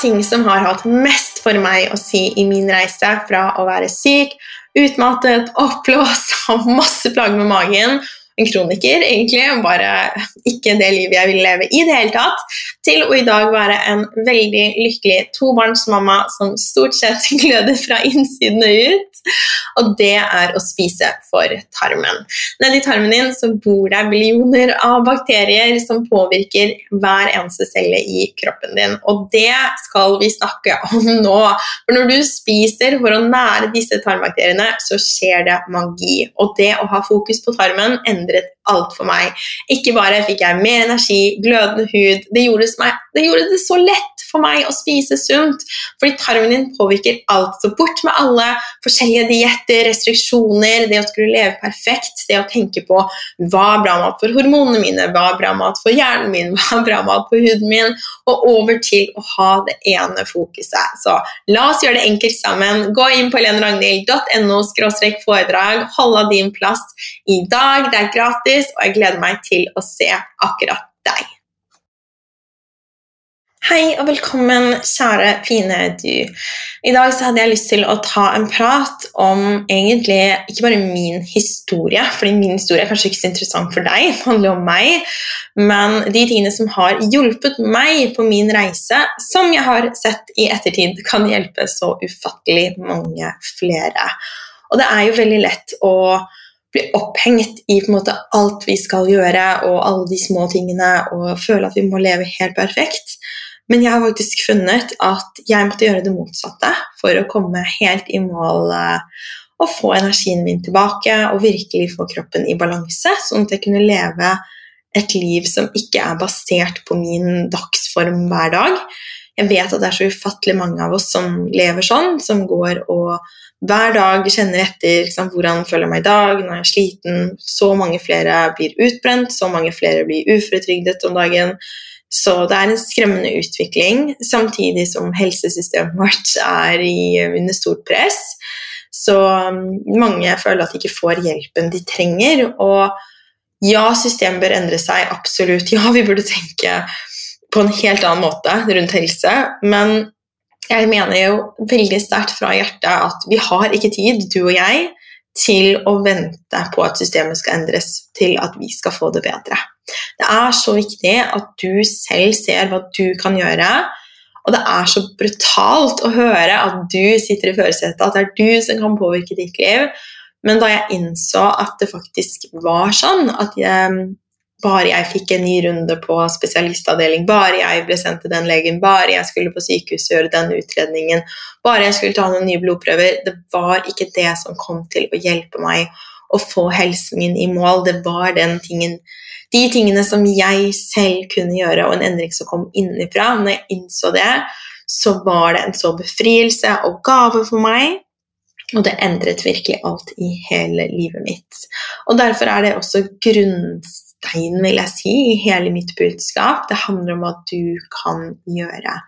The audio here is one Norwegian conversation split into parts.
ting som har hatt mest for meg å si i min reise fra å være syk, utmattet, oppblåst, ha masse plager med magen en kroniker, egentlig, bare ikke det livet jeg vil leve i det hele tatt, til å i dag være en veldig lykkelig tobarnsmamma som stort sett gløder fra innsiden og ut. Og det er å spise for tarmen. Nedi tarmen din så bor det millioner av bakterier som påvirker hver eneste celle i kroppen din. Og det skal vi snakke om nå. For når du spiser for å nære disse tarmbakteriene, så skjer det magi. Og det å ha fokus på tarmen endrer endret alt for meg. Ikke bare fikk jeg mer energi, glødende hud, det gjorde, meg, det gjorde, det så lett for meg å spise sunt. Fordi tarmen din påvirker alt. Så bort med alle forskjellige dietter, restriksjoner, det å skulle leve perfekt, det å tenke på hva er bra mat for hormonene mine, hva er bra mat for hjernen min, hva er bra mat for huden min, og over til å ha det ene fokuset. Så la oss gjøre det enkelt sammen. Gå inn på heleneragnhild.no foredrag, hold av din plass i dag. Det er gratis, og jeg gleder meg til å se akkurat deg. Hei og velkommen, kjære, fine du. I dag så hadde jeg lyst til å ta en prat om egentlig ikke bare min historie, fordi min historie er kanskje ikke så interessant for deg, det handler om meg, men de tingene som har hjulpet meg på min reise, som jeg har sett i ettertid kan hjelpe så ufattelig mange flere. Og det er jo veldig lett å bli opphengt i på en måte alt vi skal gjøre, og alle de små tingene, og føle at vi må leve helt perfekt. Men jeg har faktisk funnet at jeg måtte gjøre det motsatte for å komme helt i mål eh, og få energien min tilbake og virkelig få kroppen i balanse, sånn at jeg kunne leve et liv som ikke er basert på min dagsform hver dag. Jeg vet at det er så ufattelig mange av oss som lever sånn, som går og hver dag kjenner etter liksom, hvordan føler jeg meg i dag, når jeg er sliten. Så mange flere blir utbrent, så mange flere blir uføretrygdet om dagen. Så det er en skremmende utvikling, samtidig som helsesystemet vårt er i, under stort press. Så um, mange føler at de ikke får hjelpen de trenger. Og ja, systemet bør endre seg, absolutt. Ja, vi burde tenke på en helt annen måte rundt helse. Men jeg mener jo veldig sterkt fra hjertet at vi har ikke tid, du og jeg, til å vente på at systemet skal endres til at vi skal få det bedre. Det er så viktig at du selv ser hva du kan gjøre. Og det er så brutalt å høre at du sitter i førersetet, at det er du som kan påvirke ditt liv. Men da jeg innså at det faktisk var sånn, at jeg, bare jeg fikk en ny runde på spesialistavdeling, bare jeg ble sendt til den legen, bare jeg skulle på sykehuset gjøre den utredningen, bare jeg skulle ta noen nye blodprøver Det var ikke det som kom til å hjelpe meg å få helsen min i mål. Det var tingen de tingene som jeg selv kunne gjøre, og en endring som kom innenfra. Når jeg innså det, så var det en så befrielse og gave for meg. Og det endret virkelig alt i hele livet mitt. Og derfor er det også grunnsteinen, vil jeg si, i hele mitt budskap. Det handler om hva du kan gjøre.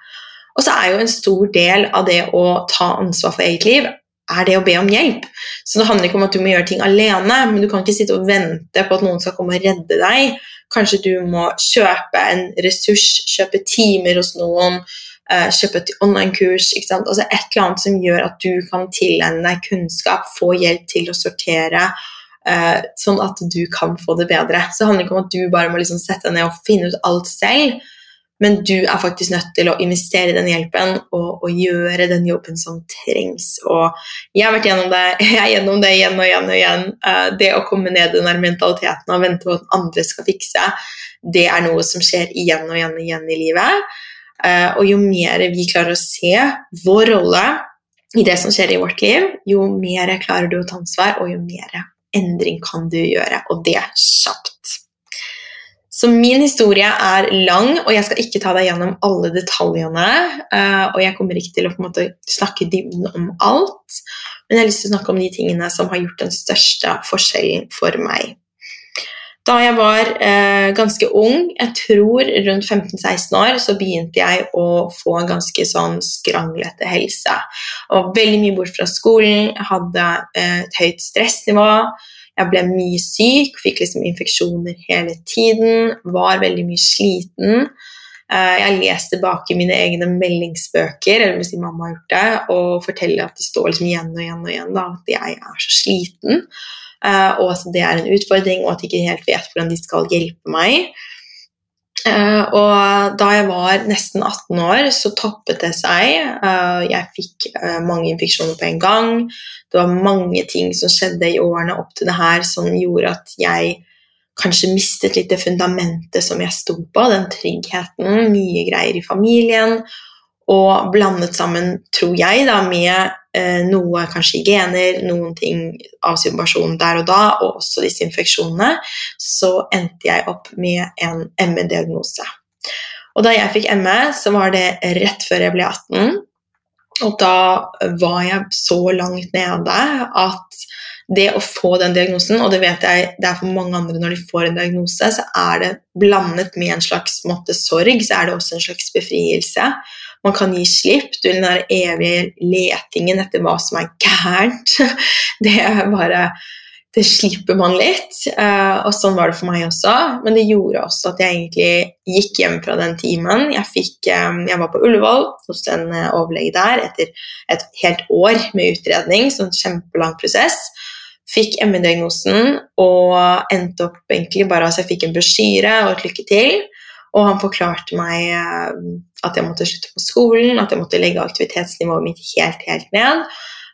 Og så er jo en stor del av det å ta ansvar for eget liv er det å be om hjelp. Så det handler ikke om at du må gjøre ting alene, men du kan ikke sitte og vente på at noen skal komme og redde deg. Kanskje du må kjøpe en ressurs, kjøpe timer hos noen, eh, kjøpe et online-kurs. Altså et eller annet som gjør at du kan tilegne deg kunnskap, få hjelp til å sortere. Uh, sånn at du kan få det bedre. Så det handler ikke om at du bare må liksom sette deg ned og finne ut alt selv, men du er faktisk nødt til å investere i den hjelpen og, og, gjøre den jobben som trengs. Og jeg har vært gjennom det, jeg er gjennom det igjen og igjen og igjen. Eh, det å komme ned i den mentaliteten og vente på at andre skal fikse, det er noe som skjer igjen og igjen og igjen i livet. Uh, og jo mer vi klarer å se vår rolle i det som skjer i vårt liv, jo mer klarer du å ta ansvar, og jo mer endring kan du gjøre, og det kjapt. Så min historie er lang, og jeg skal ikke ta deg gjennom alle detaljene. Uh, og jeg kommer ikke til å måte, snakke dybden om alt, men jeg har lyst til å snakke om de tingene som har gjort den største forskjellen for meg. Da jeg var eh, ganske ung, jeg tror rundt 15-16 år, så begynte jeg å få en ganske sånn skranglete helse. Og veldig mye bort fra skolen, jeg hadde eh, et høyt stressnivå. Jeg ble mye syk, fikk liksom infeksjoner hele tiden, var veldig mye sliten. Eh, jeg lest tilbake mine egne meldingsbøker, eller hvis mamma har gjort det, og forteller at det står liksom igjen og igjen og igjen da, at jeg er så sliten, og at det er en utfordring, og at de ikke helt vet hvordan de skal hjelpe meg. Uh, og da jeg var nesten 18 år, så toppet det seg. Uh, jeg fikk uh, mange infeksjoner på en gang. Det var mange ting som skjedde i årene opp til det her som gjorde at jeg kanskje mistet litt det fundamentet som jeg sto på, den tryggheten, mye greier i familien, og blandet sammen, tror jeg, da, med eh, noe kanskje i gener, noen ting av situasjonen der og da, og også disse infeksjonene, så endte jeg opp med en ME-diagnose. Og da jeg fikk ME, så var det rett før jeg ble 18. Og da var jeg så langt nede at det å få den diagnosen, og det vet jeg det er for mange andre når de får en diagnose, så er det blandet med en slags måte, sorg, så er det også en slags befrielse. Man kan gi slipp. Du, den der evige letingen etter hva som er gærent, det er bare det slipper man litt. Uh, og sånn var det for meg også. Men det gjorde også at jeg egentlig gikk hjem fra den timen. Jeg, fikk, um, jeg var på Ullevål hos en uh, overlege der etter et helt år med utredning, så en kjempelang prosess. Fikk ME-diagnosen og endte opp egentlig bare altså jeg fikk en brosjyre og et lykke til. Og han forklarte meg uh, at jeg måtte slutte på skolen, at jeg måtte legge aktivitetsnivået mitt helt, helt ned.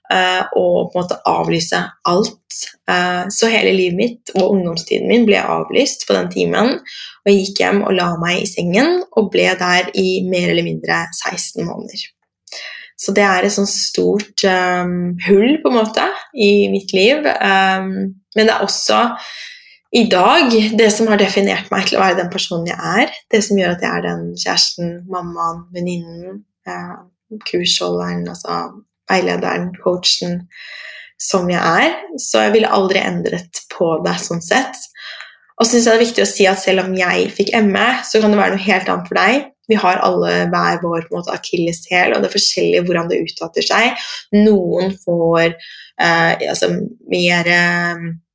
Uh, og på en måte avlyse alt. Uh, så hele livet mitt og ungdomstiden min ble avlyst på den timen. Og jeg gikk hjem og la meg i sengen og ble der i mer eller mindre 16 måneder. Så det er et sånt stort um, hull på en måte i mitt liv. Um, men det er også i dag det som har definert meg til å være den personen jeg er. Det som gjør at jeg er den kjæresten, mammaen, venninnen, eh, kursholderen, altså veilederen, coachen, som jeg er. Så jeg ville aldri endret på det sånn sett. Og så syns jeg det er viktig å si at selv om jeg fikk ME, så kan det være noe helt annet for deg. Vi har alle hver vår akilleshæl, og det er forskjellig hvordan det uttater seg. Noen får eh, altså, mer Eh,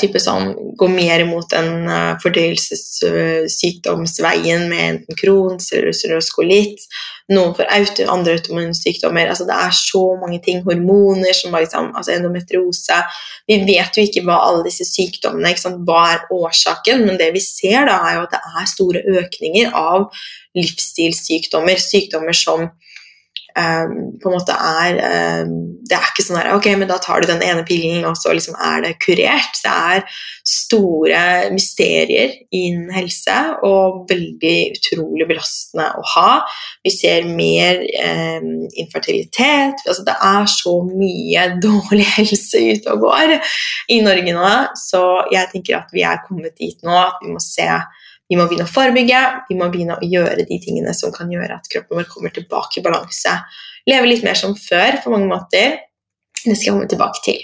type sånn, gå mer mot en uh, fordøyelsessykdomsveien med enten Crohns eller skolitt, noen for auto, andre autoimmunsykdommer. Altså, det er så mange ting. Hormoner, som liksom, altså endometriose. Vi vet jo ikke hva alle disse sykdommene hva er årsaken, men det vi ser, da, er jo at det er store økninger av livsstilssykdommer. Sykdommer som på en måte er um, Det er ikke sånn her Ok, men da tar du den ene pillen, og så liksom er det kurert. Det er store mysterier innen helse og veldig utrolig belastende å ha. Vi ser mer um, infertilitet. Altså, det er så mye dårlig helse ute og går i Norge nå, så jeg tenker at vi er kommet dit nå at vi må se vi må begynne å forebygge, vi må begynne å gjøre de tingene som kan gjøre at kroppen vår kommer tilbake i balanse. Leve litt mer som før på mange måter. Det skal jeg komme tilbake til.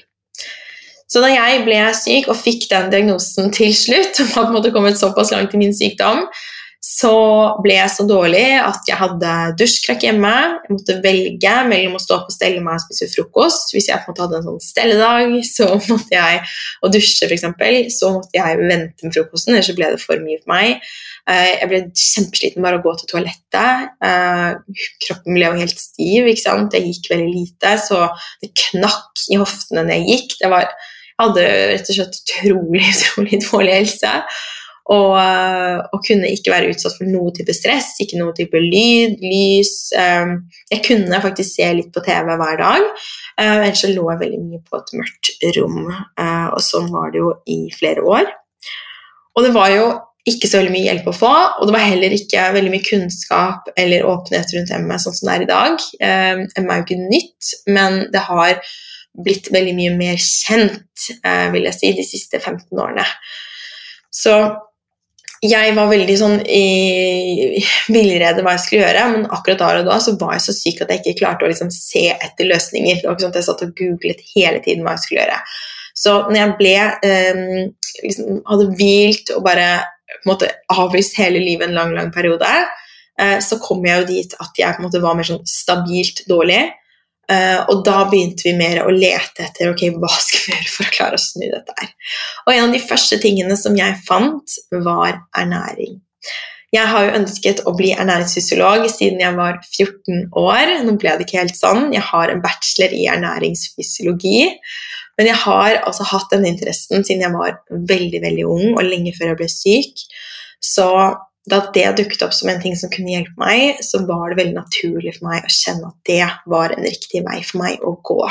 Så da jeg ble syk og fikk den diagnosen til slutt, og måte kommet såpass langt i min sykdom, så ble jeg så dårlig at jeg hadde dusjkrakk hjemme. Jeg måtte velge mellom å stå opp og stelle meg og spise frokost. Hvis jeg på en måte hadde en sånn stelledag så måtte jeg, og dusje, f.eks., så måtte jeg vente med frokosten, ellers ble det for mye for meg. Eh, jeg ble kjempesliten bare å gå til toalettet. Eh, kroppen ble jo helt stiv. ikke sant? Jeg gikk veldig lite, så det knakk i hoftene når jeg gikk. Var, jeg hadde rett og slett utrolig, utrolig dårlig helse. Og, eh, og, kunne ikke være utsatt for noe type stress, ikke noe type lyd, lys. Eh, jeg kunne faktisk se litt på TV hver dag, eh, ellers så lå jeg veldig mye på et mørkt rom. Og sånn var det jo i flere år. Og det var jo ikke så veldig mye hjelp å få, og det var heller ikke veldig mye kunnskap eller åpenhet rundt ME sånn som det er i dag. ME er jo ikke nytt, men det har blitt veldig mye mer kjent, vil jeg si, de siste 15 årene. Så jeg var veldig sånn i villrede hva jeg skulle gjøre, men akkurat da og da så var jeg så syk at jeg ikke klarte å liksom se etter løsninger. Det var ikke sånn at Jeg satt og googlet hele tiden hva jeg skulle gjøre. Så når jeg ble, eh, liksom, hadde hvilt og bare på en måte avlyst hele livet en lang, lang periode, eh, så kom jeg jo dit at jeg på en måte var mer sånn stabilt dårlig. Uh, og da begynte vi mer å lete etter ok, hva skal vi gjøre for å klare å snu dette her. Og en av de første tingene som jeg fant, var ernæring. Jeg har jo ønsket å bli ernæringsfysiolog siden jeg var 14 år. Nå ble det ikke helt sånn. Jeg har en bachelor i ernæringsfysiologi. Men jeg har altså hatt denne interessen siden jeg var veldig veldig ung, og lenge før jeg ble syk. Så da det dukket opp som en ting som kunne hjelpe meg, så var det veldig naturlig for meg å kjenne at det var en riktig vei for meg å gå.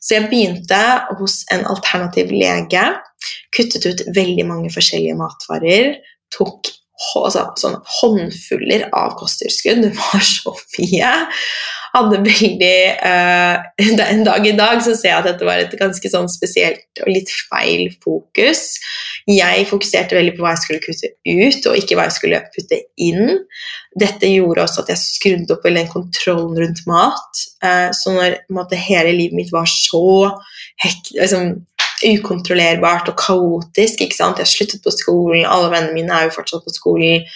Så jeg begynte hos en alternativ lege, kuttet ut veldig mange forskjellige matvarer, tok altså, sånn håndfuller av kosttilskudd. Det var så mye hadde veldig uh, En dag i dag så ser jeg at dette var et ganske sånn spesielt og litt feil fokus. Jeg fokuserte veldig på hva jeg skulle kutte ut, og ikke hva jeg skulle putte inn. Dette gjorde også at jeg skrudde opp den kontrollen rundt mat. Uh, så når måte, hele livet mitt var så hekt, liksom, ukontrollerbart og kaotisk ikke sant? Jeg sluttet på skolen, alle vennene mine er jo fortsatt på skolen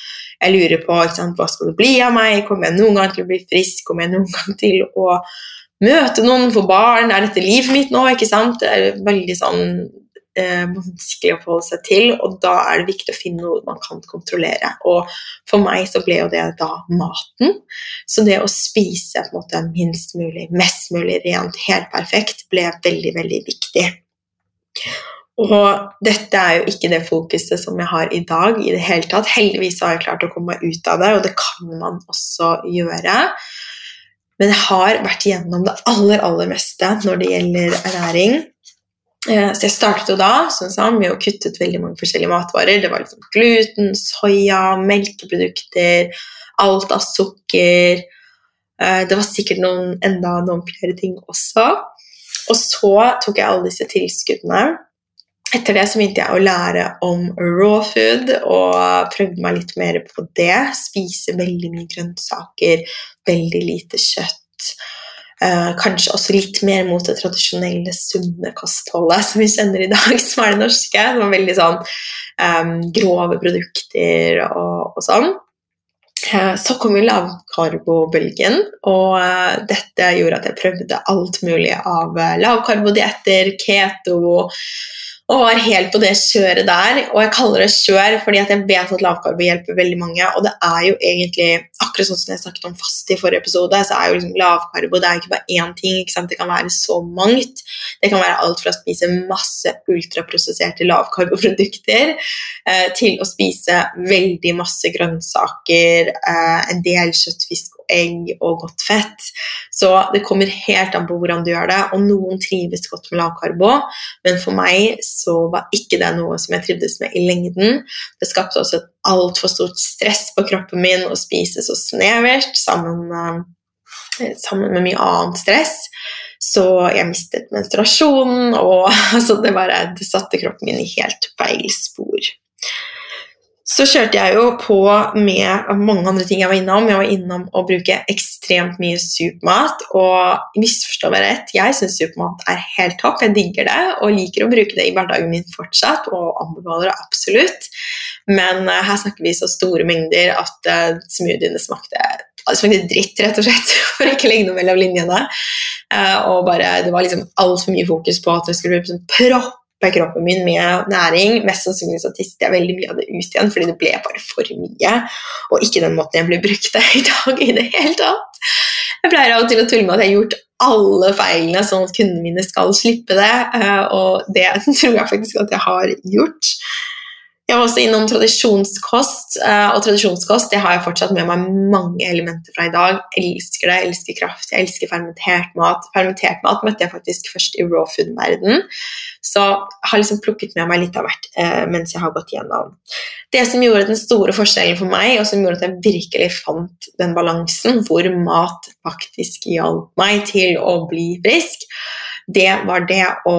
jeg lurer på sant, hva skal det bli av meg, kommer jeg noen gang til å bli frisk, kommer jeg noen gang til å møte noen, få barn, er dette livet mitt nå? ikke sant? Det er veldig sånn eh, vanskelig å forholde seg til, og da er det viktig å finne noe man kan kontrollere. Og for meg så ble jo det da maten. Så det å spise på en måte minst mulig, mest mulig rent, helt perfekt, ble veldig, veldig viktig. Og dette er jo ikke det fokuset som jeg har i dag i det hele tatt. Heldigvis har jeg klart å komme meg ut av det, og det kan man også gjøre. Men jeg har vært gjennom det aller, aller meste når det gjelder ernæring. Eh, så jeg startet jo da som sa, med å kutte ut veldig mange forskjellige matvarer. Det var liksom gluten, soya, melkeprodukter, alt av sukker. Eh, det var sikkert noen, enda noen flere ting også. Og så tok jeg alle disse tilskuddene etter det så begynte jeg å lære om raw food og prøvde meg litt mer på det. Spise veldig mye grønnsaker, veldig lite kjøtt. Eh, kanskje også litt mer mot det tradisjonelle, sunne kostholdet som vi kjenner i dag, som er det norske. Som var veldig sånn eh, grove produkter og, og sånn. Eh, så kom jo lavkarbobølgen, og uh, dette gjorde at jeg prøvde alt mulig av uh, lavkarbodietter, keto og var helt på det kjøret der. Og jeg kaller det kjør fordi jeg vet at lavkarbo hjelper veldig mange. Og det er jo egentlig, akkurat sånn som jeg snakket om fast i forrige episode, så er jo liksom lavkarbo det er ikke bare én ting. Det kan være så mangt. Det kan være alt fra å spise masse ultraprosesserte lavkarboprodukter eh, til å spise veldig masse grønnsaker, eh, en del kjøtt, fisk egg og godt fett. Så det kommer helt an på hvordan du gjør det. Og noen trives godt med lavkarbo, men for meg så var ikke det noe som jeg trivdes med i lengden. Det skapte også et altfor stort stress på kroppen min å spise så snevert sammen, eh, sammen med mye annet stress. Så jeg mistet menstruasjonen, og altså, det, bare, det satte kroppen min i helt feil spor så kjørte jeg jo på med mange andre ting jeg var innom. Jeg var innom å bruke ekstremt mye supermat. Og misforstå meg rett, jeg syns supermat er helt topp. Jeg digger det og liker å bruke det i hverdagen min fortsatt og anbefaler det absolutt. Men uh, her snakker vi så store mengder at uh, smoothiene smakte, smakte dritt, rett og slett, for ikke legge noe mellom linjene. Uh, og bare, Det var liksom altfor mye fokus på at det skulle bli liksom propp kroppen min med næring. Mest sannsynlig så tisset jeg veldig mye av det ut igjen, fordi det ble bare for mye. Og ikke den måten jeg ble brukt i dag i det hele tatt. Jeg pleier av og til å tulle med at jeg har gjort alle feilene sånn at kundene mine skal slippe det, eh, og det tror jeg faktisk at jeg har gjort. Jeg var også innom tradisjonskost, eh, og tradisjonskost det har jeg fortsatt med meg mange elementer fra i dag. Jeg elsker det, jeg elsker kraft, jeg elsker fermentert mat. Fermentert mat møtte jeg faktisk først i raw food-verden, så jeg har liksom plukket med meg litt av hvert eh, mens jeg har gått gjennom. Det som gjorde den store forskjellen for meg, og som gjorde at jeg virkelig fant den balansen hvor mat faktisk hjalp meg til å bli frisk, det var det å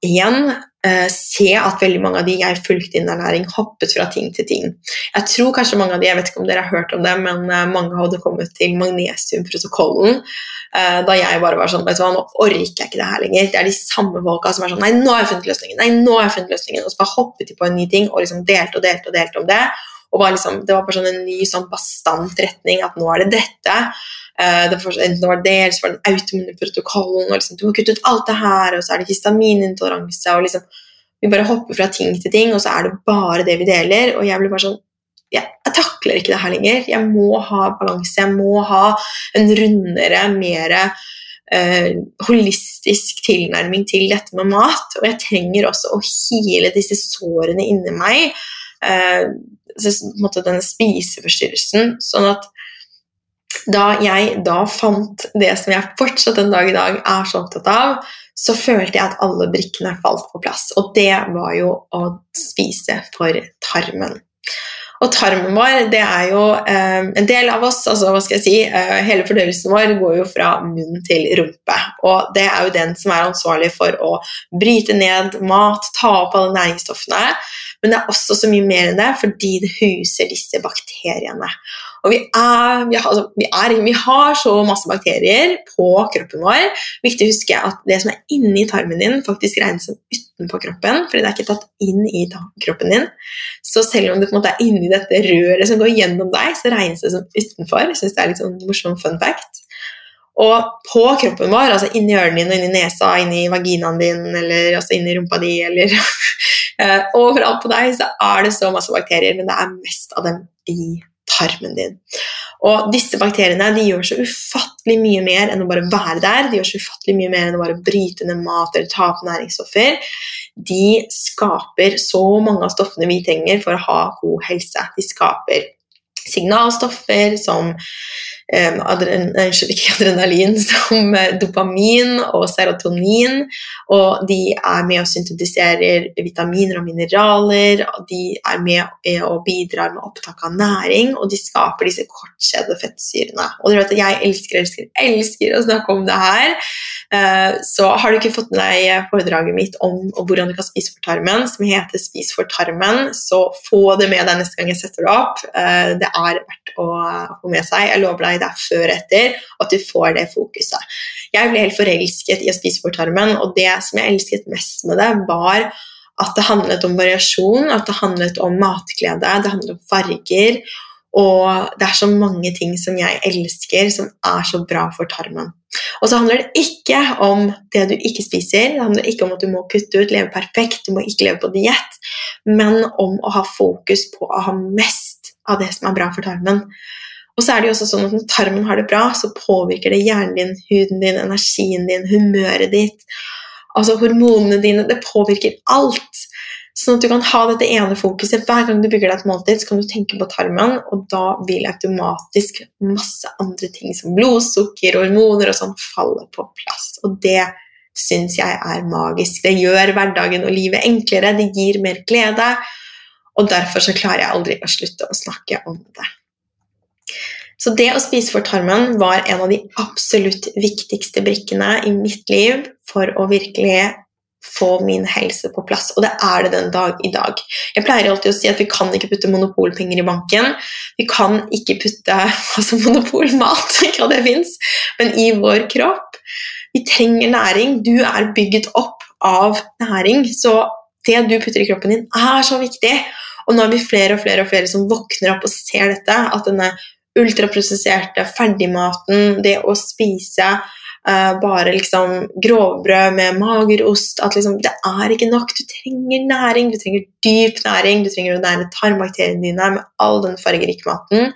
igjen uh, se at veldig mange av de jeg fulgte innen ernæring, hoppet fra ting til ting. Jeg tror kanskje mange av de, jeg vet ikke om dere har hørt om det, men uh, mange hadde kommet til magnesiumprotokollen uh, da jeg bare var sånn vet du hva, Nå orker jeg ikke det her lenger. Det er de samme folka som er sånn Nei, nå har jeg funnet løsningen! Nei, nå har jeg funnet løsningen! Og så bare hoppet de på en ny ting og liksom delte og delte og delte om det. Og var liksom, det var bare sånn en ny sånn bastant retning at nå er det dette. Uh, det var, enten det var det, eller så var den autoimmune protokollen. liksom, Du må kutte ut alt det her, og så er det histaminintoleranse. og liksom, Vi bare hopper fra ting til ting, og så er det bare det vi deler. Og jeg blir bare sånn Jeg, jeg takler ikke det her lenger. Jeg må ha balanse, jeg må ha en rundere, mer Uh, holistisk tilnærming til dette med mat. Og jeg trenger også å hile disse sårene inni meg. Eh, denne spiseforstyrrelsen. Sånn at da jeg da fant det som jeg fortsatt en dag i dag er så opptatt av, så følte jeg at alle brikkene falt på plass. Og det var jo å spise for tarmen. Og tarmen vår, det er jo eh, en del av oss, altså hva skal jeg si, eh, hele fordøyelsen vår går jo fra munn til rumpe. Og det er jo den som er ansvarlig for å bryte ned mat, ta opp alle næringsstoffene. Men det er også så mye mer enn det, fordi det huser disse bakteriene. Og vi, er, vi, har, altså, vi, er, vi, har, så masse bakterier på kroppen vår. Viktig å huske at det som er inni tarmen din, faktisk regnes som utenpå kroppen. fordi det er ikke tatt inn i kroppen din. Så selv om det på en måte er inni dette røret som går gjennom deg, så regnes det som utenfor. Jeg synes det er litt sånn morsom fun fact. Og på kroppen vår, altså inni ørene dine, inni nesa, inni vaginaen din, eller altså inni rumpa di, eller uh, overalt på deg, så er det så masse bakterier, men det er mest av dem i tarmen din. Og disse bakteriene de gjør så ufattelig mye mer enn å bare være der. De gjør så ufattelig mye mer enn å bare bryte ned mat eller ta opp næringsstoffer. De skaper så mange av stoffene vi trenger for å ha god helse. De skaper signalstoffer som adren, ikke adrenalin, som eh, dopamin og serotonin. Og de er med og syntetiserer vitaminer og mineraler. Og de er med og bidrar med opptak av næring, og de skaper disse kortkjedede fettsyrene. Og dere vet at jeg elsker, elsker, elsker å snakke om det her. Uh, så har du ikke fått med deg foredraget mitt om hvordan du kan spise for tarmen, som heter Spis for tarmen, så få det med deg neste gang jeg setter det opp. Det er verdt å få med seg. Jeg lover deg det er før og etter, at du får det fokuset. Jeg ble helt forelsket i å spise for tarmen, og det som jeg elsket mest med det, var at det handlet om variasjon, at det handlet om matglede, det handlet om farger. Og det er så mange ting som jeg elsker, som er så bra for tarmen. Og så handler det ikke om det du ikke spiser, det handler ikke om at du må kutte ut, leve perfekt, du må ikke leve på diett, men om å ha fokus på å ha mest av det som er bra for tarmen. Og så er det jo også sånn at Når tarmen har det bra, så påvirker det hjernen din, huden din, energien din, humøret ditt, altså hormonene dine. Det påvirker alt. Sånn at du kan ha dette ene fokuset. Hver gang du bygger deg et måltid, så kan du tenke på tarmen, og da vil automatisk masse andre ting som blodsukker, hormoner og sånn falle på plass. Og det syns jeg er magisk. Det gjør hverdagen og livet enklere, det gir mer glede. Og derfor så klarer jeg aldri å slutte å snakke om det. Så det å spise for tarmen var en av de absolutt viktigste brikkene i mitt liv for å virkelig få min helse på plass, og det er det den dag i dag. Jeg pleier alltid å si at vi kan ikke putte monopolpenger i banken. Vi kan ikke putte altså monopolmat, ikke at det fins, men i vår kropp. Vi trenger næring. Du er bygget opp av næring, så det du putter i kroppen din, er så viktig. Og nå er vi flere og flere og flere som våkner opp og ser dette, at denne ultraprosesserte ferdigmaten, det å spise uh, bare liksom grovbrød med magerost At liksom, det er ikke nok. Du trenger næring, du trenger dyp næring, du trenger å nære tarmbakteriene dine med all den fargerike maten.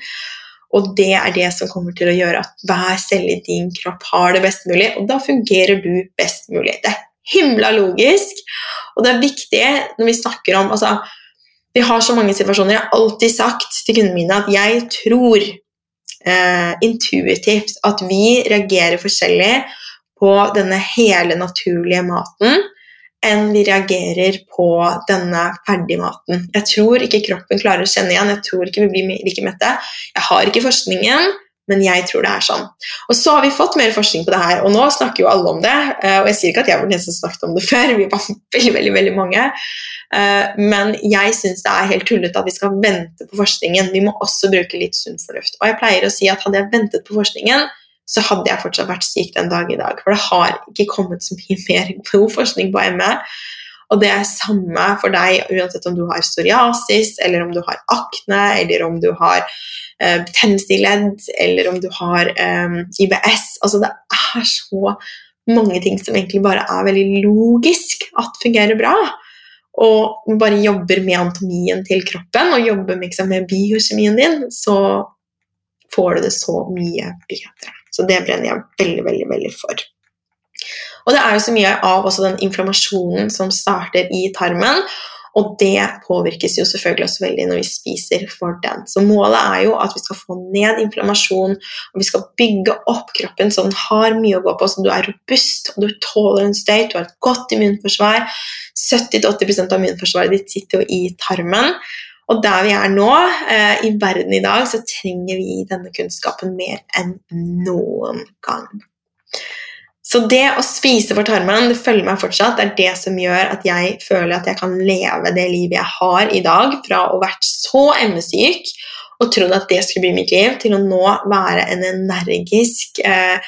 Og det er det som kommer til å gjøre at hver celle i din kropp har det best mulig, og da fungerer du best mulig. Det er himla logisk, og det er viktig når vi snakker om altså, Vi har så mange situasjoner. Jeg har alltid sagt til kundene mine at jeg tror eh, intuitivt at vi reagerer forskjellig på denne hele naturlige maten enn vi reagerer på denne ferdigmaten. Jeg tror ikke kroppen klarer å kjenne igjen, jeg tror ikke vi blir like mette. Jeg har ikke forskningen, men jeg tror det er sånn. Og så har vi fått mer forskning på det her, og nå snakker jo alle om det. Eh, og jeg sier ikke at jeg var den snakket om det før, vi var veldig, veldig, veldig mange. Eh, men jeg syns det er helt tullete at vi skal vente på forskningen. Vi må også bruke litt sunn fornuft. Og jeg pleier å si at hadde jeg ventet på forskningen, så hadde jeg fortsatt vært syk den dag i dag. For det har ikke kommet så mye mer god forskning på ME. Og det er samme for deg uansett om du har psoriasis, eller om du har akne, eller om du har betennelse i ledd, eller om du har eh, IBS. Altså det er så mange ting som egentlig bare er veldig logisk at fungerer bra. og bare jobber med anatomien til kroppen og jobber med, liksom, med biokjemien din, så får du det så mye bedre. Så det brenner jeg veldig, veldig, veldig for. Og det er jo så mye av den inflammasjonen som starter i tarmen. Og det påvirkes jo selvfølgelig også veldig når vi spiser for den. Så målet er jo at vi skal få ned inflammasjon, og vi skal bygge opp kroppen så den har mye å gå på, så du er robust, og du tåler en støyt, du har et godt immunforsvar. 70-80% av immunforsvaret ditt sitter jo i tarmen. Og der vi er nå, eh, i verden i dag, så trenger vi denne kunnskapen mer enn noen gang. Så det å spise for tarmen det følger meg fortsatt. Det er det som gjør at jeg føler at jeg kan leve det livet jeg har i dag, fra å ha vært så ME-syk og trodd at det skulle bli mitt liv, til å nå være en energisk eh,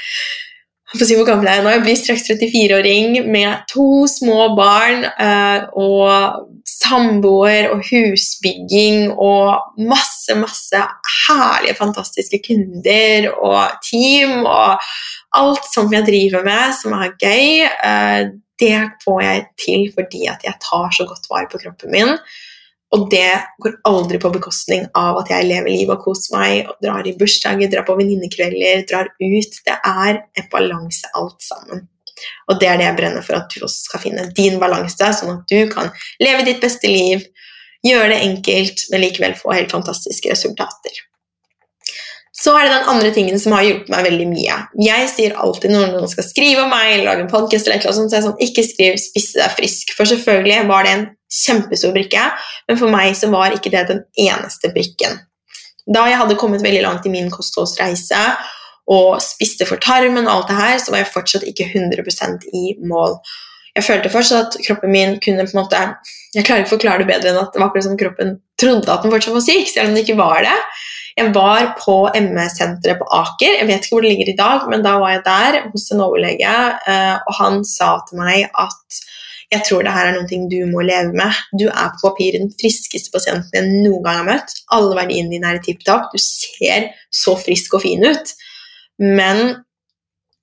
si hvor gammel er jeg nå? Jeg blir straks 34-åring med to små barn eh, og samboer og husbygging og masse, masse herlige, fantastiske kunder og team og alt som jeg driver med som er gøy. Eh, det får jeg til fordi at jeg tar så godt vare på kroppen min. Og det går aldri på bekostning av at jeg lever livet og koser meg og drar i bursdager, drar på venninnekvelder, drar ut. Det er en balanse alt sammen. Og det er det jeg brenner for at du også skal finne din balanse, sånn at du kan leve ditt beste liv, gjøre det enkelt, men likevel få helt fantastiske resultater. Så er det den andre tingen som har hjulpet meg veldig mye. Jeg sier alltid når noen skal skrive om meg eller lage en podcast, eller noe så er jeg sånn, ikke skriv 'spisse deg frisk'. For selvfølgelig var det en kjempestor brikke, men for meg så var ikke det den eneste brikken. Da jeg hadde kommet veldig langt i min kostholdsreise og spiste for tarmen, og alt det her, så var jeg fortsatt ikke 100% i mål. Jeg følte fortsatt at kroppen min kunne på en måte Jeg klarer ikke å forklare det bedre enn at det var akkurat som kroppen trodde at den fortsatt var syk, selv om det ikke var det. Jeg var på ME-senteret på Aker. Jeg vet ikke hvor det ligger i dag, men da var jeg der hos en overlege, eh, og han sa til meg at jeg tror det her er noe du må leve med. Du er på papiret den friskeste pasienten jeg noen gang har møtt. Alle verdiene dine er i tipp topp. Du ser så frisk og fin ut. Men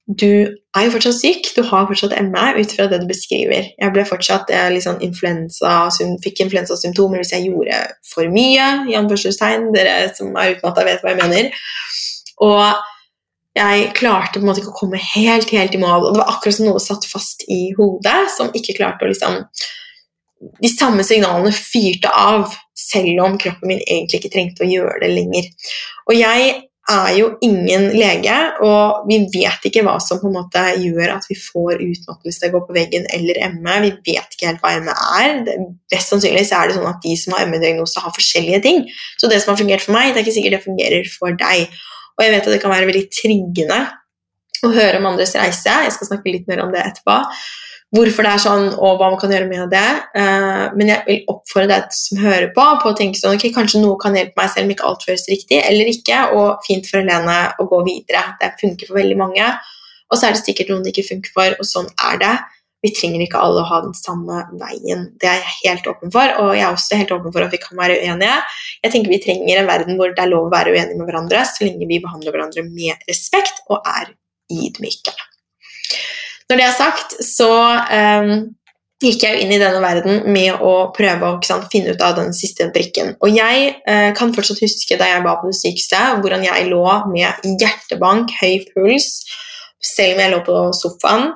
du er jo fortsatt syk. Du har fortsatt ME ut fra det du beskriver. Jeg ble fortsatt jeg liksom influensa, fikk influensasymptomer hvis jeg gjorde for mye. i anførselstegn, Dere som er utmatta, vet hva jeg mener. Og jeg klarte på en måte ikke å komme helt, helt i mål. Og det var akkurat som noe satt fast i hodet, som ikke klarte å liksom De samme signalene fyrte av, selv om kroppen min egentlig ikke trengte å gjøre det lenger. Og jeg er jo ingen lege, og vi vet ikke hva som på en måte gjør at vi får utmattelse, går på veggen eller ME. Vi vet ikke helt hva ME er. Best sannsynlig er det sånn at de som har ME-diagnose, har forskjellige ting. Så det som har fungert for meg, det er ikke sikkert det fungerer for deg. Og jeg vet at det kan være veldig triggende å høre om andres reise. Jeg skal snakke litt mer om det etterpå. Hvorfor det er sånn, og hva man kan gjøre med det. Uh, men jeg vil oppfordre deg som hører på, på å tenke sånn ok, kanskje noe kan hjelpe meg selv om ikke alt føles riktig, eller ikke. Og fint for Helene å gå videre. Det funker for veldig mange. Og så er det sikkert noen det ikke funker for, og sånn er det. Vi trenger ikke alle å ha den samme veien. Det er jeg helt åpen for, og jeg er også helt åpen for at vi kan være uenige. Jeg tenker Vi trenger en verden hvor det er lov å være uenige med hverandre, så lenge vi behandler hverandre med respekt og er ydmyke. Når det er sagt, så um, gikk jeg jo inn i denne verden med å prøve å sant, finne ut av den siste brikken. Og jeg uh, kan fortsatt huske da jeg var på det sykeste, hvordan jeg lå med hjertebank, høy puls, selv om jeg lå på sofaen.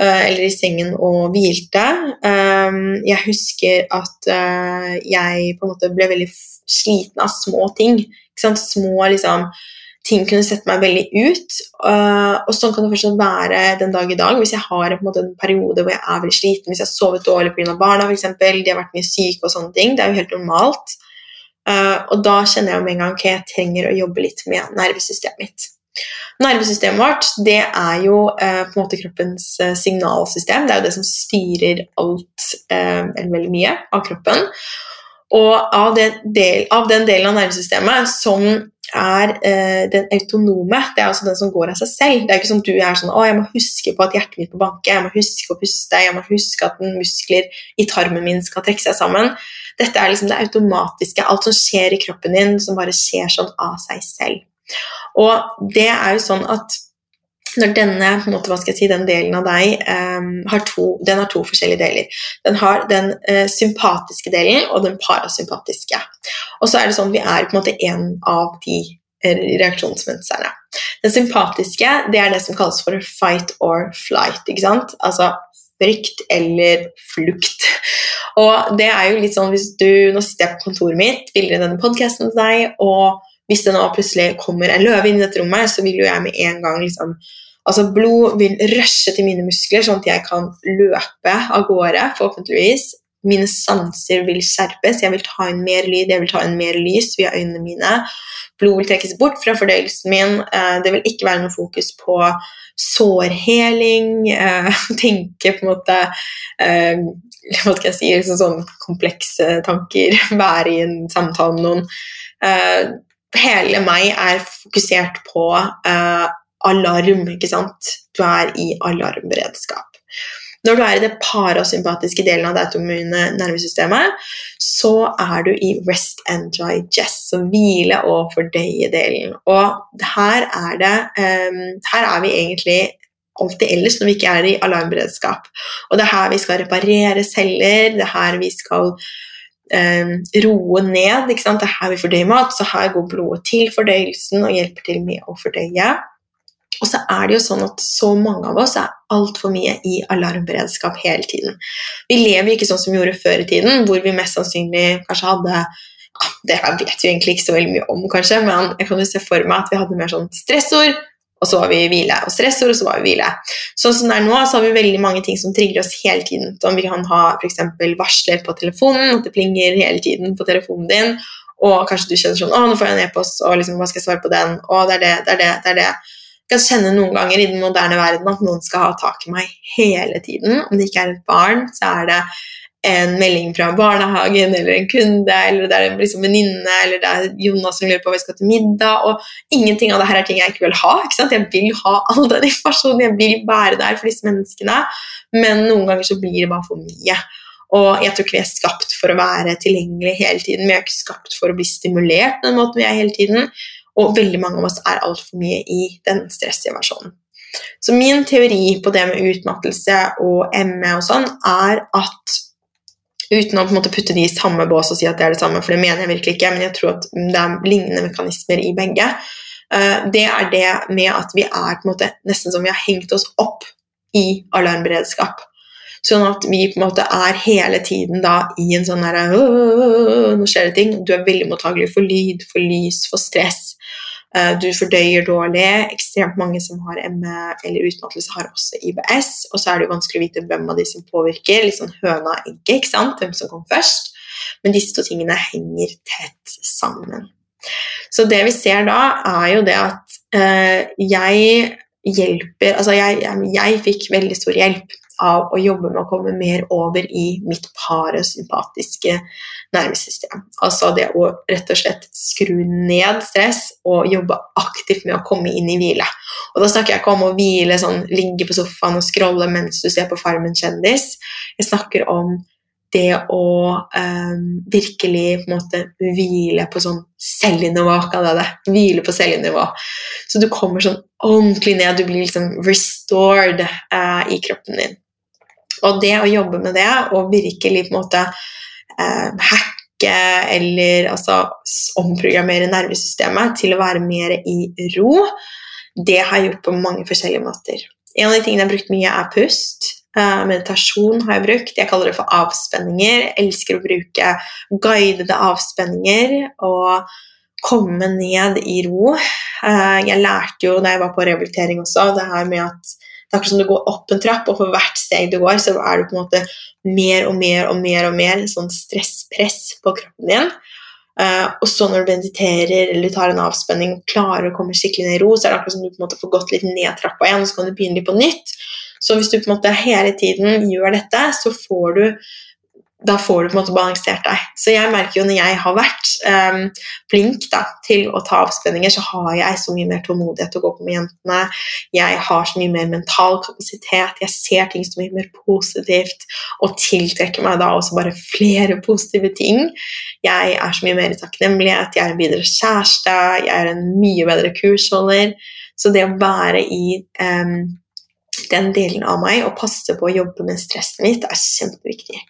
Eh, eller i sengen og hvilte. Ehm, jeg husker at eh, jeg på en måte ble veldig sliten av små ting. Små liksom, ting kunne sette meg veldig ut. Eh, og sånn kan det fortsatt være den dag i dag. Hvis jeg har en, en periode hvor jeg er veldig sliten, hvis jeg har sovet dårlig pga. barna, f.eks., de har vært mye syke og sånne ting. Det er jo helt normalt. og da kjenner jeg med en gang at jeg trenger å jobbe litt med nervesystemet mitt. Nervesystemet vårt det er jo eh, på en måte kroppens eh, signalsystem. Det er jo det som styrer alt, eh, eller veldig mye, av kroppen. Og av, del, av, den delen av nervesystemet som er eh, den autonome, det er altså den som går av seg selv. Det er ikke som du er sånn 'Å, jeg må huske på at hjertet mitt må banke', 'jeg må huske å puste', 'jeg må huske at muskler i tarmen min skal trekke seg sammen'. Dette er liksom det automatiske, alt som skjer i kroppen din, som bare skjer sånn av seg selv. Og det er jo sånn at når denne måte, si, den delen av deg um, har to, den har to forskjellige deler. Den har den uh, sympatiske delen og den parasympatiske. Og så er det sånn vi er på en måte en av de eh, reaksjonsmønstrene. Den sympatiske det er det som kalles for fight or flight. ikke sant? Altså frykt eller flukt. Og det er jo litt sånn hvis du Nå sitter på kontoret mitt, spiller denne podkasten til deg, og hvis det nå plutselig kommer en løve inn i dette rommet, så vil jo jeg med en gang liksom Altså Blod vil rushe til mine muskler, sånn at jeg kan løpe av gårde, forhåpentligvis. Mine sanser vil skjerpes, jeg vil ta inn mer lyd, jeg vil ta inn mer lys via øynene mine. Blod vil trekkes bort fra fordøyelsen min. Eh, det vil ikke være noe fokus på sårheling. Eh, tenke på en måte eh, Hva skal jeg si liksom Sånne komplekse tanker. Være i en samtale med noen hele meg er fokusert på uh, alarm, ikke sant. Du er i alarmberedskap. Når du er i det parasympatiske delen av det automune nervesystemet, så er du i rest and digest, så hvile- og fordøye-delen. Og her er, det, um, her er vi egentlig alltid ellers når vi ikke er i alarmberedskap. Og det er her vi skal reparere celler, det er her vi skal eh, roe ned. Ikke sant? Det er her vi fordøyer mat, så her går blodet til fordøyelsen og hjelper til med å fordøye. Og så er det jo sånn at så mange av oss er altfor mye i alarmberedskap hele tiden. Vi lever ikke sånn som vi gjorde før i tiden, hvor vi mest sannsynlig kanskje hadde Det vet vi egentlig ikke så veldig mye om, kanskje, men jeg kan jo se for meg at vi hadde mer sånn stressord, og så var vi i hvile. Og stressord, og så var vi i hvile. Sånn som det er nå, så har vi veldig mange ting som trigger oss hele tiden. Som vi kan ha f.eks. varsler på telefonen, at det plinger hele tiden på telefonen din. Og kanskje du kjenner sånn 'Å, nå får jeg en e-post, og liksom, hva skal jeg svare på den?' Å, det er det, det er det, det er det. Jeg kan kjenne noen ganger i den moderne verden at noen skal ha tak i meg hele tiden. Om det ikke er et barn, så er det en melding fra barnehagen eller en kunde, eller det er liksom venninne, eller det er Jonas som lurer på om vi skal til middag. og Ingenting av det her er ting jeg ikke vil ha. Ikke sant? jeg vil ha all den informasjonen, jeg vil være der for disse menneskene, men noen ganger så blir det bare for mye. Og jeg tror ikke vi er skapt for å være tilgjengelige hele tiden. Vi er ikke skapt for å bli stimulert den måten vi er hele tiden. Og veldig mange av oss er altfor mye i den stressige versjonen. Så min teori på det med utmattelse og ME og sånn, er at uten å på en måte putte de i samme bås og si at det er det samme, for det mener jeg virkelig ikke, men jeg tror at det er lignende mekanismer i begge. Eh, det er det med at vi er på en måte nesten som vi har hengt oss opp i alarmberedskap. Sånn at vi på en måte er hele tiden da i en sånn derre Nå skjer det ting. Du er veldig mottagelig for lyd, for lys, for stress. Eh, du fordøyer dårlig. Ekstremt mange som har ME eller utmattelse, har også IBS. Og så er det jo vanskelig å vite hvem av de som påvirker. Litt sånn høna og egget, ikke sant? hvem som kom først. Men disse to tingene henger tett sammen. Så det vi ser da, er jo det at uh, jeg hjelper Altså, jeg, jeg fikk veldig stor hjelp av å jobbe med å komme mer over i mitt parasympatiske nervesystem. Altså det å rett og slett skru ned stress og jobbe aktivt med å komme inn i hvile. Og da snakker jeg ikke om å hvile sånn, ligge på sofaen og scrolle mens du ser på Farmen kjendis. Jeg snakker om det å um, virkelig på en måte hvile på sånn cellenivå, kaller jeg det. Hvile på cellenivå. Så du kommer sånn ordentlig ned, du blir liksom restored uh, i kroppen din. Og det å jobbe med det og virkelig på en måte eh, hacke eller altså omprogrammere nervesystemet til å være mer i ro, det har jeg gjort på mange forskjellige måter. En av de tingene jeg har brukt mye, er pust. Uh, meditasjon har jeg brukt. Jeg kaller det for avspenninger. Jeg elsker å bruke guidede avspenninger og komme ned i ro. Uh, jeg lærte jo da jeg var på rehabilitering også, det her med at det er akkurat som du går opp en trapp, og for hvert steg du går, så er det på en måte mer og mer og mer og mer sånn stresspress på kroppen din. Uh, og så når du mediterer eller du tar en avspenning og klarer å komme skikkelig ned i ro, så er det akkurat som du på en måte får gått litt ned trappa igjen, og så kan du begynne litt på nytt. Så hvis du på en måte hele tiden gjør dette, så får du da får du på en måte balansert deg. Så jeg merker jo når jeg har vært um, flink da, til å ta avspenninger, så har jeg så mye mer tålmodighet til å gå på med jentene. Jeg har så mye mer mental kapasitet, jeg ser ting så mye mer positivt og tiltrekker meg da også bare flere positive ting. Jeg er så mye mer i takknemlighet, jeg er en videre kjæreste, jeg er en mye bedre kursholder. Så det å være i um, den delen av meg og passe på å jobbe med stresset mitt er kjempeviktig.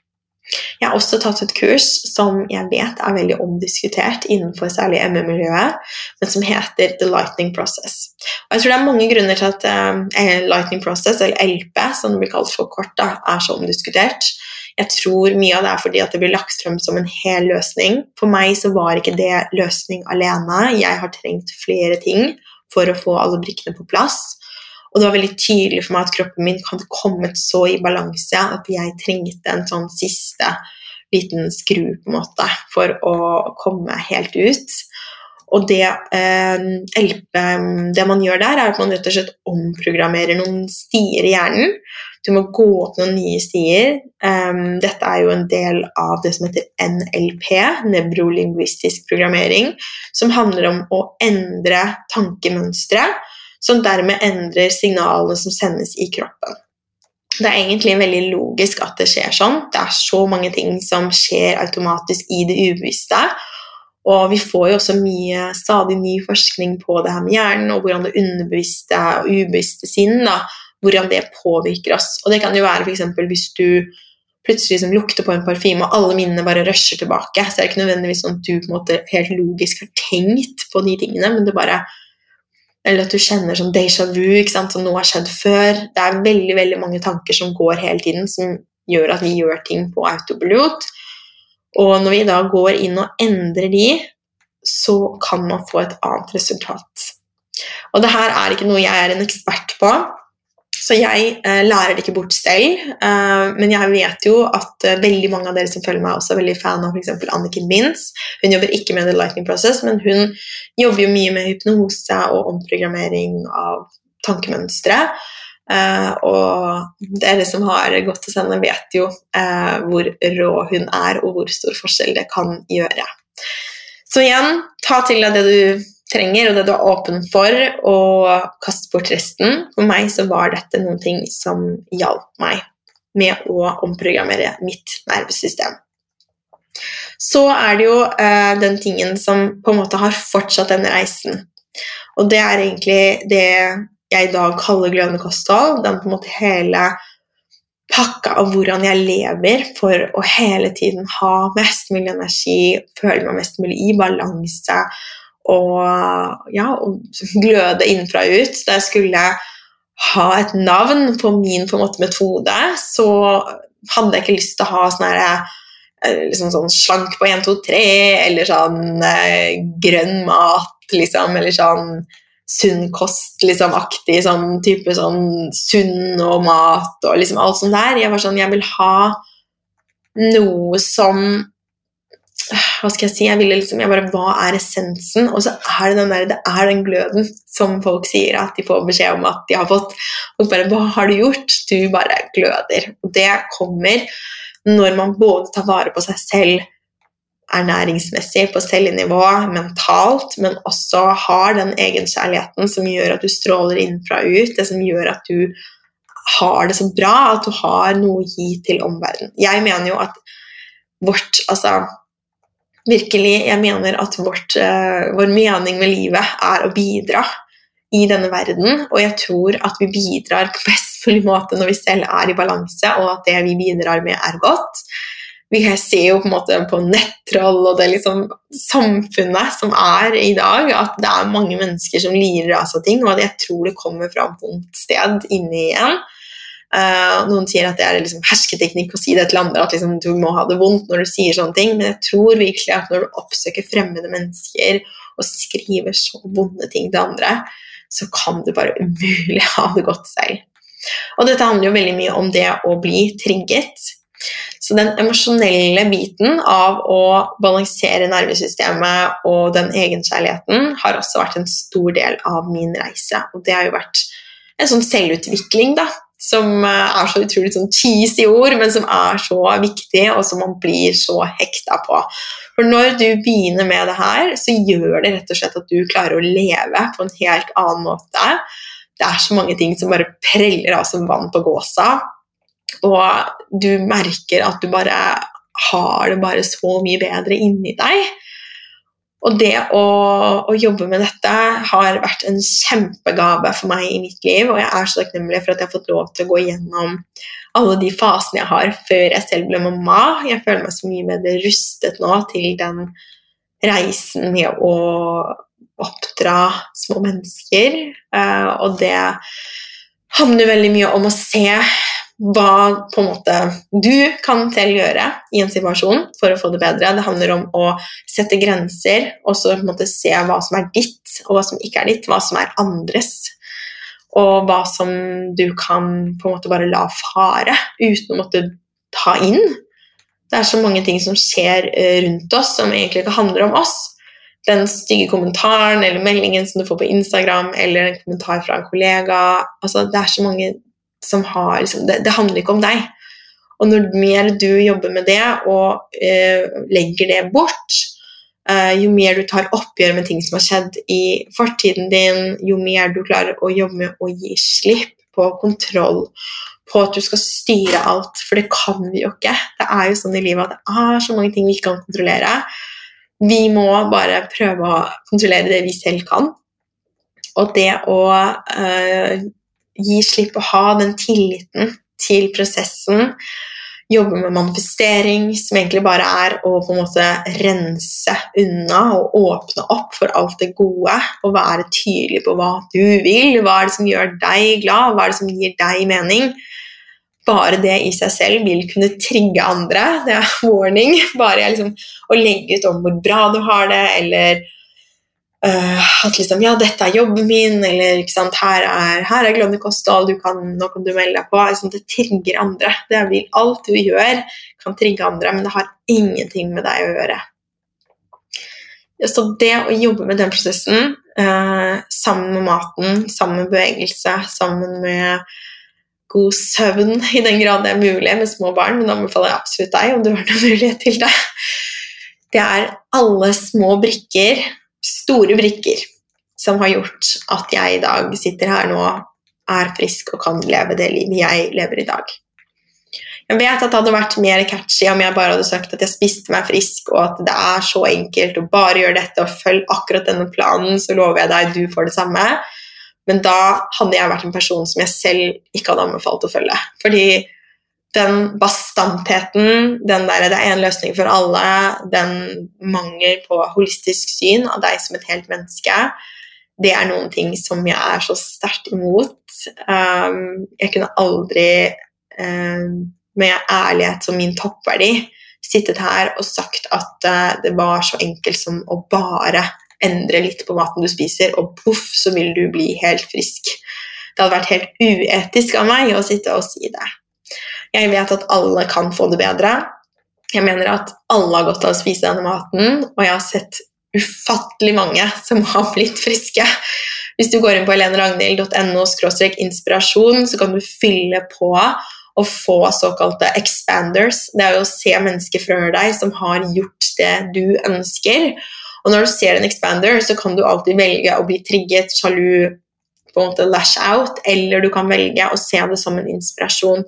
Jeg har også tatt et kurs som jeg vet er veldig omdiskutert innenfor særlig ME-miljøet, men som heter The Lightning Process. Og jeg tror det er mange grunner til at uh, Lightning Process, eller LP, som det blir kalt for kort, da, er så omdiskutert. Jeg tror mye av det er fordi at det blir lagt frem som en hel løsning. For meg så var ikke det løsning alene. Jeg har trengt flere ting for å få alle brikkene på plass. Og det var veldig tydelig for meg at kroppen min hadde kommet så i balanse at jeg trengte en sånn siste liten skru på en måte for å komme helt ut. Og det, eh, det man gjør der, er at man rett og slett omprogrammerer noen stier i hjernen. Du må gå opp noen nye stier. Um, dette er jo en del av det som heter NLP, nevrolingvistisk programmering, som handler om å endre tankemønstre som dermed endrer signalene som sendes i kroppen. Det er egentlig veldig logisk at det skjer sånn. Det er så mange ting som skjer automatisk i det ubevisste. Og vi får jo også mye, stadig ny forskning på det her med hjernen, og hvordan det underbevisste og ubevisste sinn da, hvordan det påvirker oss. Og det kan jo være f.eks. hvis du plutselig liksom lukter på en parfyme, og alle minnene bare rusher tilbake. Så er det ikke nødvendigvis sånn at du på en måte helt logisk har tenkt på de tingene, men det bare eller at du kjenner som déjà vu, ikke sant? som noe har skjedd før. Det er veldig veldig mange tanker som går hele tiden, som gjør at vi gjør ting på autopilot. Og når vi da går inn og endrer de, så kan man få et annet resultat. Og det her er ikke noe jeg er en ekspert på, så jeg eh, lærer det ikke bort selv. Eh, men jeg vet jo at eh, veldig mange av dere som følger meg, også er veldig fan av f.eks. Anniken Mintz. Hun jobber ikke med The Lightning Process, men hun jobber jo mye med hypnose og omprogrammering av tankemønstre. Uh, og dere som har gått til henne, vet jo uh, hvor rå hun er, og hvor stor forskjell det kan gjøre. Så igjen, ta til deg det du trenger, og det du er åpen for, og kaste bort resten. For meg så var dette noen ting som hjalp meg med å omprogrammere mitt nervesystem. Så er det jo eh, den tingen som på en måte har fortsatt denne reisen. Og det er egentlig det jeg i dag kaller glødende kosthold. Den på en måte hele pakka av hvordan jeg lever for å hele tiden ha mest mulig energi, føle meg mest mulig i balanse og, ja, og gløde innenfra og ut. Da jeg skulle ha et navn på min på måte, metode, så hadde jeg ikke lyst til å ha sånn herre eh, liksom sånn slank på 1, 2, 3, eller sånn eh, grønn mat, liksom, eller sånn sunn kost, liksom, aktig sånn type sånn sunn og mat og liksom alt sånt der. Jeg var sånn Jeg vil ha noe som hva skal jeg si, jeg liksom, jeg bare, Hva er essensen? Og så er det den der, det er den gløden som folk sier at de får beskjed om at de har fått. Og bare Hva har du gjort? Du bare gløder. Og det kommer når man både tar vare på seg selv ernæringsmessig, på cellenivå, mentalt, men også har den egenkjærligheten som gjør at du stråler innenfra og ut, det som gjør at du har det så bra, at du har noe å gi til omverdenen. Jeg mener jo at vårt Altså virkelig Jeg mener at vårt, uh, vår mening med livet er å bidra i denne verden, og jeg tror at vi bidrar på best mulig måte når vi selv er i balanse, og at det vi bidrar med, er godt. Vi ser jo på en måte på nettroll og det liksom samfunnet som er i dag, at det er mange mennesker som lirer av seg ting, og at jeg tror det kommer fra et vondt sted inni igjen. Uh, noen sier at det er liksom hersketeknikk å si det til andre, at liksom, du må ha det vondt når du sier sånne ting, men jeg tror virkelig at når du oppsøker fremmede mennesker og skriver så vonde ting til andre, så kan du bare umulig ha det godt selv. Og dette handler jo veldig mye om det å bli trigget. Så den emosjonelle biten av å balansere nervesystemet og den egenkjærligheten har også vært en stor del av min reise. Og det har jo vært en sånn selvutvikling, da som eh, er så utrolig sånn cheesy ord, men som er så viktig, og som man blir så hekta på. For når du begynner med det her, så gjør det rett og slett at du klarer å leve på en helt annen måte. Det er så mange ting som bare preller av som vann på gåsa, og du merker at du bare har det bare så mye bedre inni deg. Og det å, å, jobbe med dette har vært en kjempegave for meg i mitt liv, og jeg er så takknemlig for at jeg har fått lov til å gå igjennom alle de fasene jeg har før jeg selv ble mamma. Jeg føler meg så mye bedre rustet nå til den reisen med å oppdra små mennesker, eh, og det handler veldig mye om å se hva på en måte du kan selv gjøre i en situasjon for å få det bedre. Det handler om å sette grenser og så på en måte se hva som er ditt, og hva som ikke er ditt, hva som er andres. Og hva som du kan på en måte bare la fare uten å måtte ta inn. Det er så mange ting som skjer eh, rundt oss som egentlig ikke handler om oss. Den stygge kommentaren eller meldingen som du får på Instagram, eller en kommentar fra en kollega. Altså, det er så mange som har liksom, det, det, handler ikke om deg. Og når mer du jobber med det og eh, legger det bort, eh, jo mer du tar oppgjør med ting som har skjedd i fortiden din, jo mer du klarer å jobbe med å gi slipp på kontroll, på at du skal styre alt, for det kan vi jo ikke. Det er jo sånn i livet at det er så mange ting vi ikke kan kontrollere. Vi må bare prøve å kontrollere det vi selv kan. Og det å øh, gi slipp og ha den tilliten til prosessen. Jobbe med manifestering, som egentlig bare er å på en måte rense unna og åpne opp for alt det gode. Og være tydelig på hva du vil, hva er det som gjør deg glad, hva er det som gir deg mening. Bare det i seg selv vil kunne trigge andre. Det er warning. Bare liksom, å legge ut om hvor bra du har det, eller Uh, at liksom, ja, dette er jobben min, eller ikke sant, her er, her er glønne kosthold, kan, nå kan du melde deg på. Liksom, det trigger andre. Det vil Alt du gjør, kan trigge andre, men det har ingenting med deg å gjøre. Så det å jobbe med den prosessen, uh, sammen med maten, sammen med bevegelse, sammen med god søvn, i den grad det er mulig med små barn, men anbefaler jeg absolutt deg om du har noen mulighet til det. Det er alle små brikker store brikker som har gjort at jeg i dag sitter her nå, er frisk og kan leve det livet jeg lever i dag. Jeg vet at det hadde vært mer catchy om jeg bare hadde sagt at jeg spiste meg frisk, og at det er så enkelt å bare gjøre dette og følge akkurat denne planen, så lover jeg deg du får det samme. Men da hadde jeg vært en person som jeg selv ikke hadde anbefalt å følge. Fordi den bastantheten, den der 'det er en løsning for alle', den mangel på holistisk syn av deg som et helt menneske, det er noen ting som jeg er så sterkt imot. Um, jeg kunne aldri um, med ærlighet som min toppverdi sittet her og sagt at uh, det var så enkelt som å bare endre litt på maten du spiser, og poff, så vil du bli helt frisk. Det hadde vært helt uetisk av meg å sitte og si det. Jeg vet at alle kan få det bedre. Jeg mener at alle har godt av å spise denne maten, og jeg har sett ufattelig mange som har blitt friske. Hvis du går inn på heleneragnhild.no inspirasjon, så kan du fylle på og få såkalte expanders. Det er jo å se mennesker før deg som har gjort det du ønsker. Og når du ser en expander, så kan du alltid velge å bli trigget, sjalu, på en måte lash out, eller du kan velge å se det som en inspirasjon.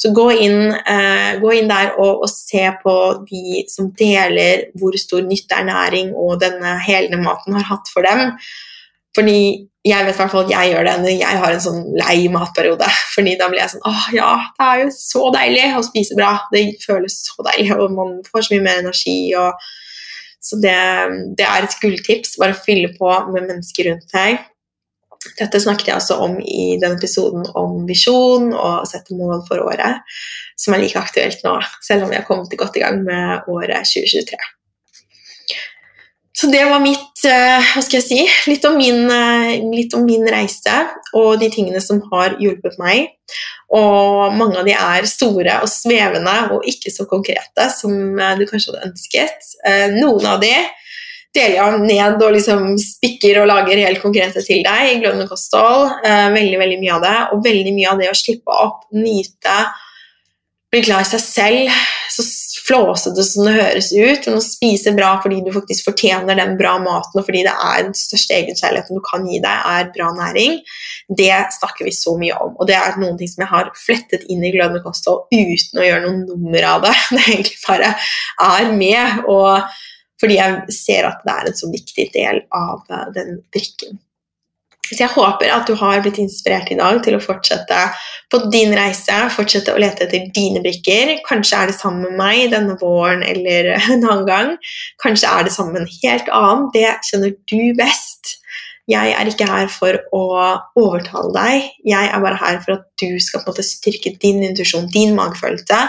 Så gå inn, eh, gå inn der og, og, se på de som deler hvor stor nytte ernæring og denne helende maten har hatt for dem. Fordi jeg vet hvert at jeg gjør det når jeg har en sånn lei matperiode. Fordi da blir jeg sånn åh ja, det er jo så deilig å spise bra. Det føles så deilig, og man får så mye mer energi. Og, så det, det er et gulltips. Bare fylle på med mennesker rundt deg. Dette snakket jeg også om i den episoden om visjon og sette mål for året, som er like aktuelt nå, selv om vi har kommet godt i gang med året 2023. Så det var mitt eh, Hva skal jeg si? Litt om, min, eh, litt om min reise og de tingene som har hjulpet meg. Og mange av de er store og svevende og ikke så konkrete som eh, du kanskje hadde ønsket. Noen av de deler jeg ned og liksom spikker og lager helt konkrete til deg i glødende kosthold. Veldig, veldig mye av det. Og veldig mye av det å slippe opp, nyte, bli glad i seg selv. Flåsete som det høres ut, men å spise bra fordi du faktisk fortjener den bra maten, og fordi det er den største egenkjærligheten du kan gi deg, er bra næring, det snakker vi så mye om. Og det er noen ting som jeg har flettet inn i glødende kosthold uten å gjøre noen nummer av det. Det egentlig bare er med. og fordi jeg ser at det er en så viktig del av eh, den brikken. Så jeg håper at du har blitt inspirert i dag til å fortsette på din reise, fortsette å lete etter dine brikker. Kanskje er det sammen med meg denne våren eller en annen gang. Kanskje er det sammen med en helt annen. Det kjenner du best. Jeg er ikke her for å overtale deg. Jeg er bare her for at du skal på en måte styrke din intuisjon, din magefølelse,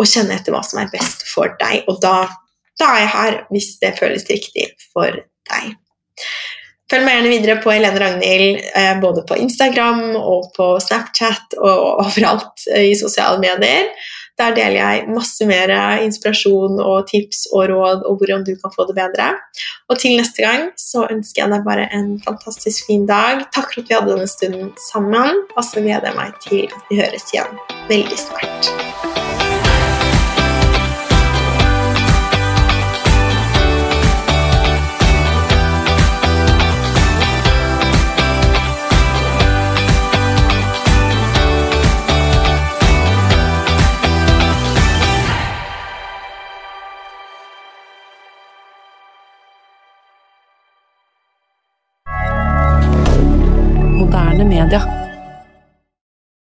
og kjenne etter hva som er best for deg. Og da da er jeg her hvis det føles riktig for deg. Følg meg gjerne videre på Helene Ragnhild, eh, både på Instagram og på Snapchat og overalt eh, i sosiale medier. Der deler jeg masse mer inspirasjon og tips og råd og hvordan du kan få det bedre. Og til neste gang så ønsker jeg deg bare en fantastisk fin dag. Takk for at vi hadde denne stunden sammen, og så gleder jeg meg til at vi høres igjen veldig snart.